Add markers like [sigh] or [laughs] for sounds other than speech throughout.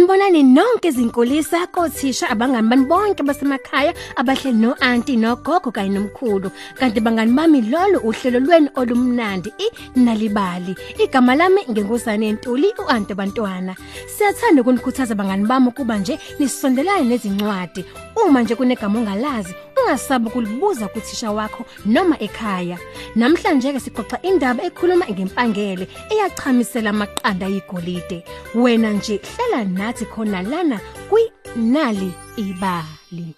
Sanibonani nonke izinkulisa kothisha abangani bani bonke basemakhaya abahleli no auntie nogogo kanye nomkhulu. Kanti bangani bami lolu uhlelo lweni olumnandi inalibali. Igama lami ngengusane entuli uante bantwana. Siyathanda ukunikhuthaza bangani bami ukuba nje nisondelane nezincwadi. Uma nje kunegama ongalazi ungasabi ukulibuza kuthisha wakho noma ekhaya. Namhlanje ke sixoxa indaba ekhuluma ngempangele eyachamisela amaqanda ayigolide. Wena nje hlela nathi khona lana kwinali ibali.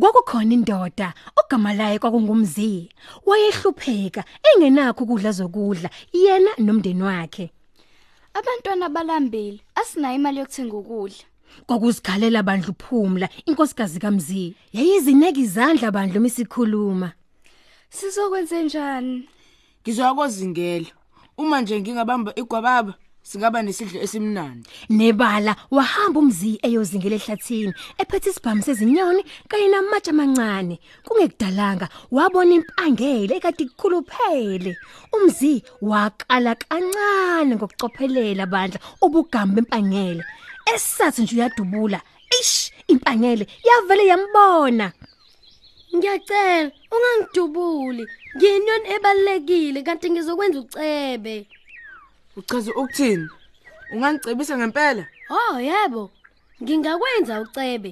Kwakukhona indoda ogama laye kwakungumzi wayehlupheka engenakho ukudla zokudla yena nomndeni wakhe. Abantwana balambile asinayo imali yokuthenga ukudla. Kwakuzikhalela bandla uphumla inkosikazi kaMzi yayizineka izandla bandla misikhuluma Sizokwenze njani? Ngizoyakozingela. Uma nje ngingabamba igwababa singaba nesidlo esimnandi. nebala wahamba umzi eyozingela ehlathini ephethe isibhamu sezinyoni kanye namatshe amancane kungekudalanga wabona impangele ekade ikhuluphele umzi waqala kancane ngokucophelela bandla ubugambo bempangele esathi nje uyadubula ish impangele yavele yambona Ngiyacela ungangidubuli. Ngiyinyoni ebalekile kanti ngizokwenza ucebe. Uchaza ukuthini? Ungangicebisa ngempela? Oh yebo. Ngingakwenza ucebe.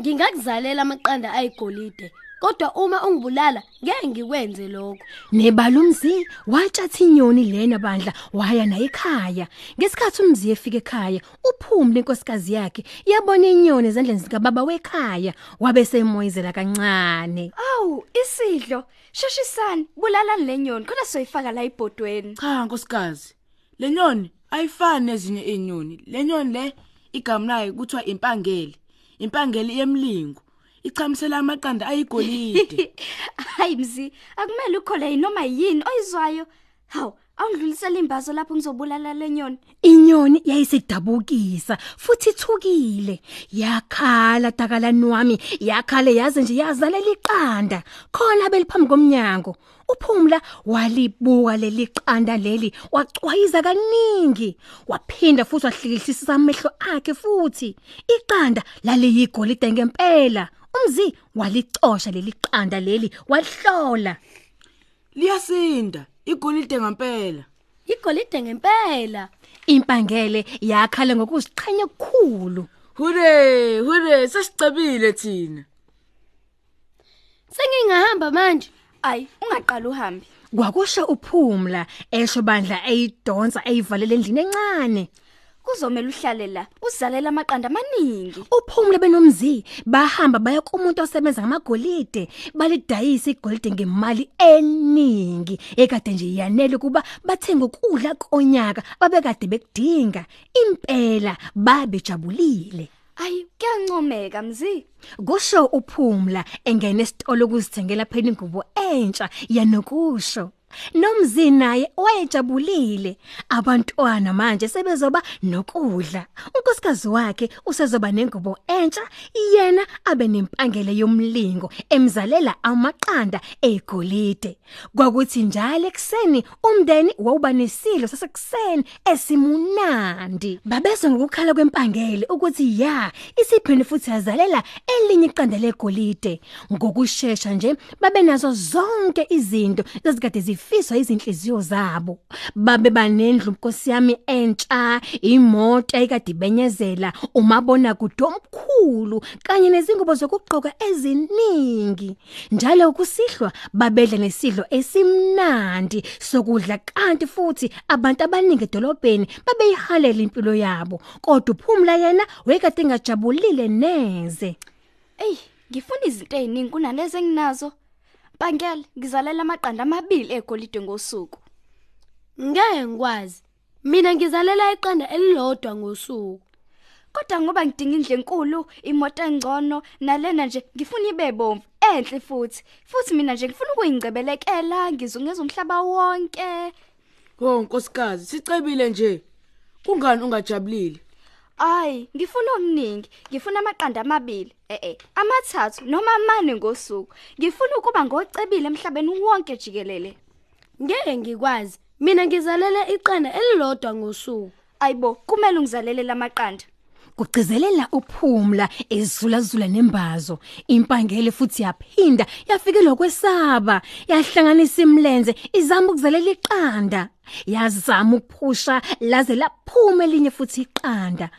Ngingakuzalela amaqanda ayigolide. Kodwa uma ungibulala ngeke ngikwenze lokho. nebala umzi watshatha inyoni lena bandla waya naye ekhaya ngesikhathi umzi efika ekhaya uphumle inkosikazi yakhe yabona inyoni ezandleni zikababa wekhaya wabe semoyizela kancane Awu, isidlo. Shashisani, bulalani lenyoni khona soyifaka la ibhodweni. Cha nkosikazi. Lenyoni ayifani nezinye inyoni. Lenyoni le igama layo kuthiwa impangele. Impangele yemlingo. Ichamisela amaqanda ayigolide. [laughs] Hayi mzi, akumele ukhole noma yini oyizwayo. Hawu, awungidlulisela imbazo lapho ngizobulala lenyoni. inyoni yayisedabukisa futhi ithukile yakhala takalani wami yakhale yaze nje yazalela iqanda khona beliphambi komnyango uphumla walibuka leli qanda leli wacwayiza kaningi waphinda futhi wahlikihlisisa amehlo akhe futhi iqanda laliyigolide ngempela umzi walicosha leli qanda leli wahlola Liyasinda. Igolide ngempela. Igolide ngempela. impangele yakhala ngokuziqhenya okukhulu Hure, hure, sasicebile thina. Sengingahamba manje. Ayi, ungaqala uhambe. kwakusho uphumla esho bandla eyidonsa eyivalele endlini encane Kuzomela uhlale la, uzalela amaqanda amaningi. uphumle benomzi bahamba baya kumuntu osebenza ngamagolide balidayisa igolide ngemali eningi ekade nje yanele kuba bathenga ukudla konyaka babekade bekudinga impela babejabulile Ayi, kuyancomeka mzi. kusho uphumla engena esitolo ukuzithengela phela ingubo entsha yanokusho nomzi naye wayejabulile abantwana manje sebezoba nokudla. Unkosikazi wakhe usezoba nengubo entsha yena abe nempangele yomlingo emzalela amaqanda egolide. Kwakuthi njalo ekseni umndeni wawuba nesidlo sasekuseni esimunandi. Babezwe ngokukhala kwempangele ukuthi ya isiphinde futhi yazalela elinye iqanda legolide. Ngokusheshsha nje babe nazo zonke izinto ezikade zifiswa izinhliziyo zabo. Babe banendlu nkosi yami entsha imoto ayikade ibenyezela umabona kude omkhulu kanye nezingubo zokugqoka eziningi. Njalo kusihlwa babedla nesidlo esimnandi sokudla kanti futhi abantu abaningi edolobheni babeyihalela impilo yabo. Kodwa uphumla yena wayekade engajabulile neze. Ey, ngifuna izinto eziningi kunalezi enginazo. Bangela, ngizalela amaqanda amabili egolide ngosuku. Ngeke ngikwazi. Mina ngizalela iqanda elilodwa ngosuku. Kodwa ngoba ngidinga indle enkulu, imoto engcono, nalena nje ngifuna ibe bomvu, enhle futhi. Futhi mina nje ngifuna ukuyingcebelekela, ngizungeza umhlaba wonke. Ho nkosikazi, sicebile nje. Kungani ungajabulile? Ay, ngifuna okuningi. Ngifuna amaqanda amabili. Eh eh, amathathu noma amane ngosuku. Ngifuna ukuba ngocebile emhlabeni wonke jikelele. Ngeke ngikwazi. Mina ngizalela iqanda elilodwa ngosuku. Ayibo, kumele ungizalele lamaqanda. Kugcizelela uphumla ezulazula nembazo. Impangele futhi yaphinda yafikelwa kwesaba yahlanganisa imlenze izama ukuzalela iqanda. Yazama ukuphusha laze laphuma elinye futhi iqanda.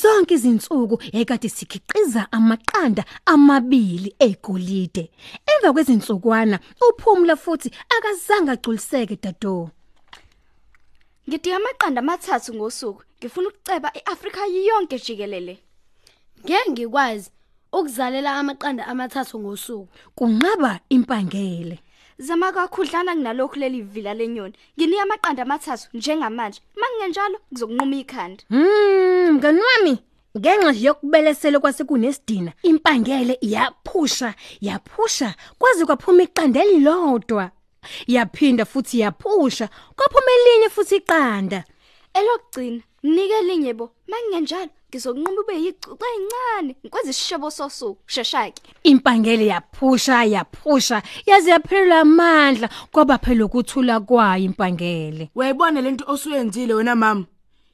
Zonke izinsuku ekade sikhiqiza amaqanda amabili egolide. Emva kwezinsukwana uphumla futhi akazange agculiseke dado Ngidinga amaqanda amathathu ngosuku. Ngifuna ukuceba iAfrika yonke jikelele. Ngeke ngikwazi ukuzalela amaqanda amathathu ngosuku. kunqaba impangele Zama kakhudlana kunalokhu leli vila lenyoni. Nginika amaqanda amathathu njengamanje. Mangingenjalo kuzokunquma ikhanda. Mm, mngani wami, ngenxa nje yokubelesela kwasekunesidina, impangele yaphusha, yaphusha kwaze kwaphuma iqanda elilodwa. Yaphinda futhi yaphusha, kwaphuma elinye futhi iqanda. Elokugcina, nike linye bo. Mangingenjalo ngizokunquma ube yicuca ezincane. Ngikwenza isishebo sosuku. Sheshake. Impangele yaphusha, yaphusha, yaze yaphelelwa amandla kwaba phela ukuthula kwayo impangele. Wayibona lento osuyenzile wena mama.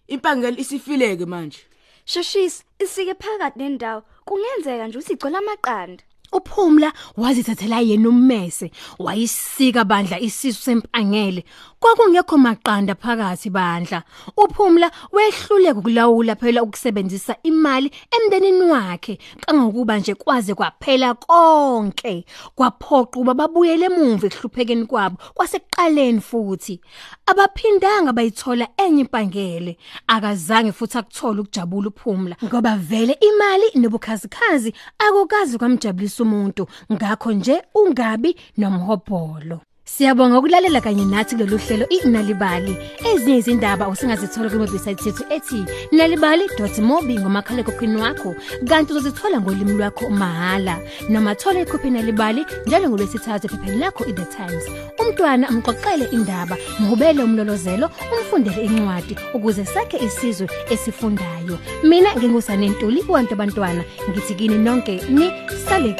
Impangeli isifileke manje. Sheshisi, isike phakathi nendawo. Kungenzeka nje ukuthi igcwele amaqanda. Uphumla wazithathela yena ummese, wayisika bandla isisu sempangele. Kwakungekho maqanda phakathi bandla. Uphumla wehluleka ukulawula phela ukusebenzisa imali emndenini wakhe, kangokuba nje kwaze kwaphela konke. Kwaphoqa uba babuyele emuva ehluphekeni kwabo kwasekuqaleni futhi. Abaphindanga bayithola enye impangele. Akazange futhi akuthola ukujabula uphumla ngoba vele imali nobukhazikhazi akukazi kwamjabulisa umuntu. Ngakho nje ungabi nomhobholo. Siyabonga ukulalela kanye nathi kulolu hlelo inalibali. Ezinye izindaba usingazithola ku website yethu ethi nalibali.mobi ngomakhala ekhokhwini wakho. Kanti uzozithola ngolimi lwakho mahala. Noma thola ikhophi nalibali njalo ngolwesithathu ephepheni lakho iThe Times. Umntwana amqoqele indaba, mhubele umlolozelo, umfundele incwadi ukuze sakhe isizwe esifundayo. Mina ngingusane Ntuli wantu abantwana. Ngithi kini nonke ni sale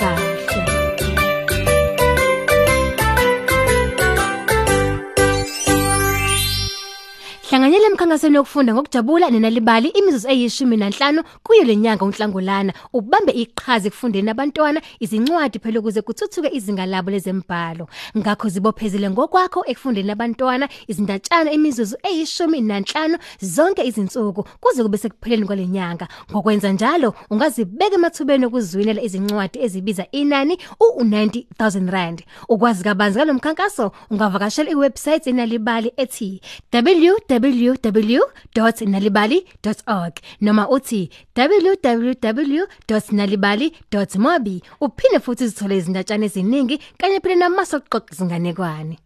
kahle. Hlanganyela emkhankasweni yokufunda ngokujabula nenalibali imizuzu eyishumi nanhlanu kuyo lenyanga uNhlangulana. Ubambe iqhaza ekufundeni abantwana izincwadi phela ukuze kuthuthuke izinga labo lezembhalo ngakho zibophezele ngokwakho ekufundeni abantwana izindatshana imizuzu eyishumi nanhlanu zonke izinsuku kuze kube sekupheleni kwalenyanga ngokwenza njalo ungazibeka emathubeni okuzwinela izincwadi ezibiza inani u90000 rand. Ukwazi kabanzi ngalomkhankaso ungavakashela iwebsite enalibali ethi www.nalibali.org noma uthi www.nalibali.mobi uphinde futhi uzithole izindatshana eziningi kanye phela namasoqoqo zinganekwane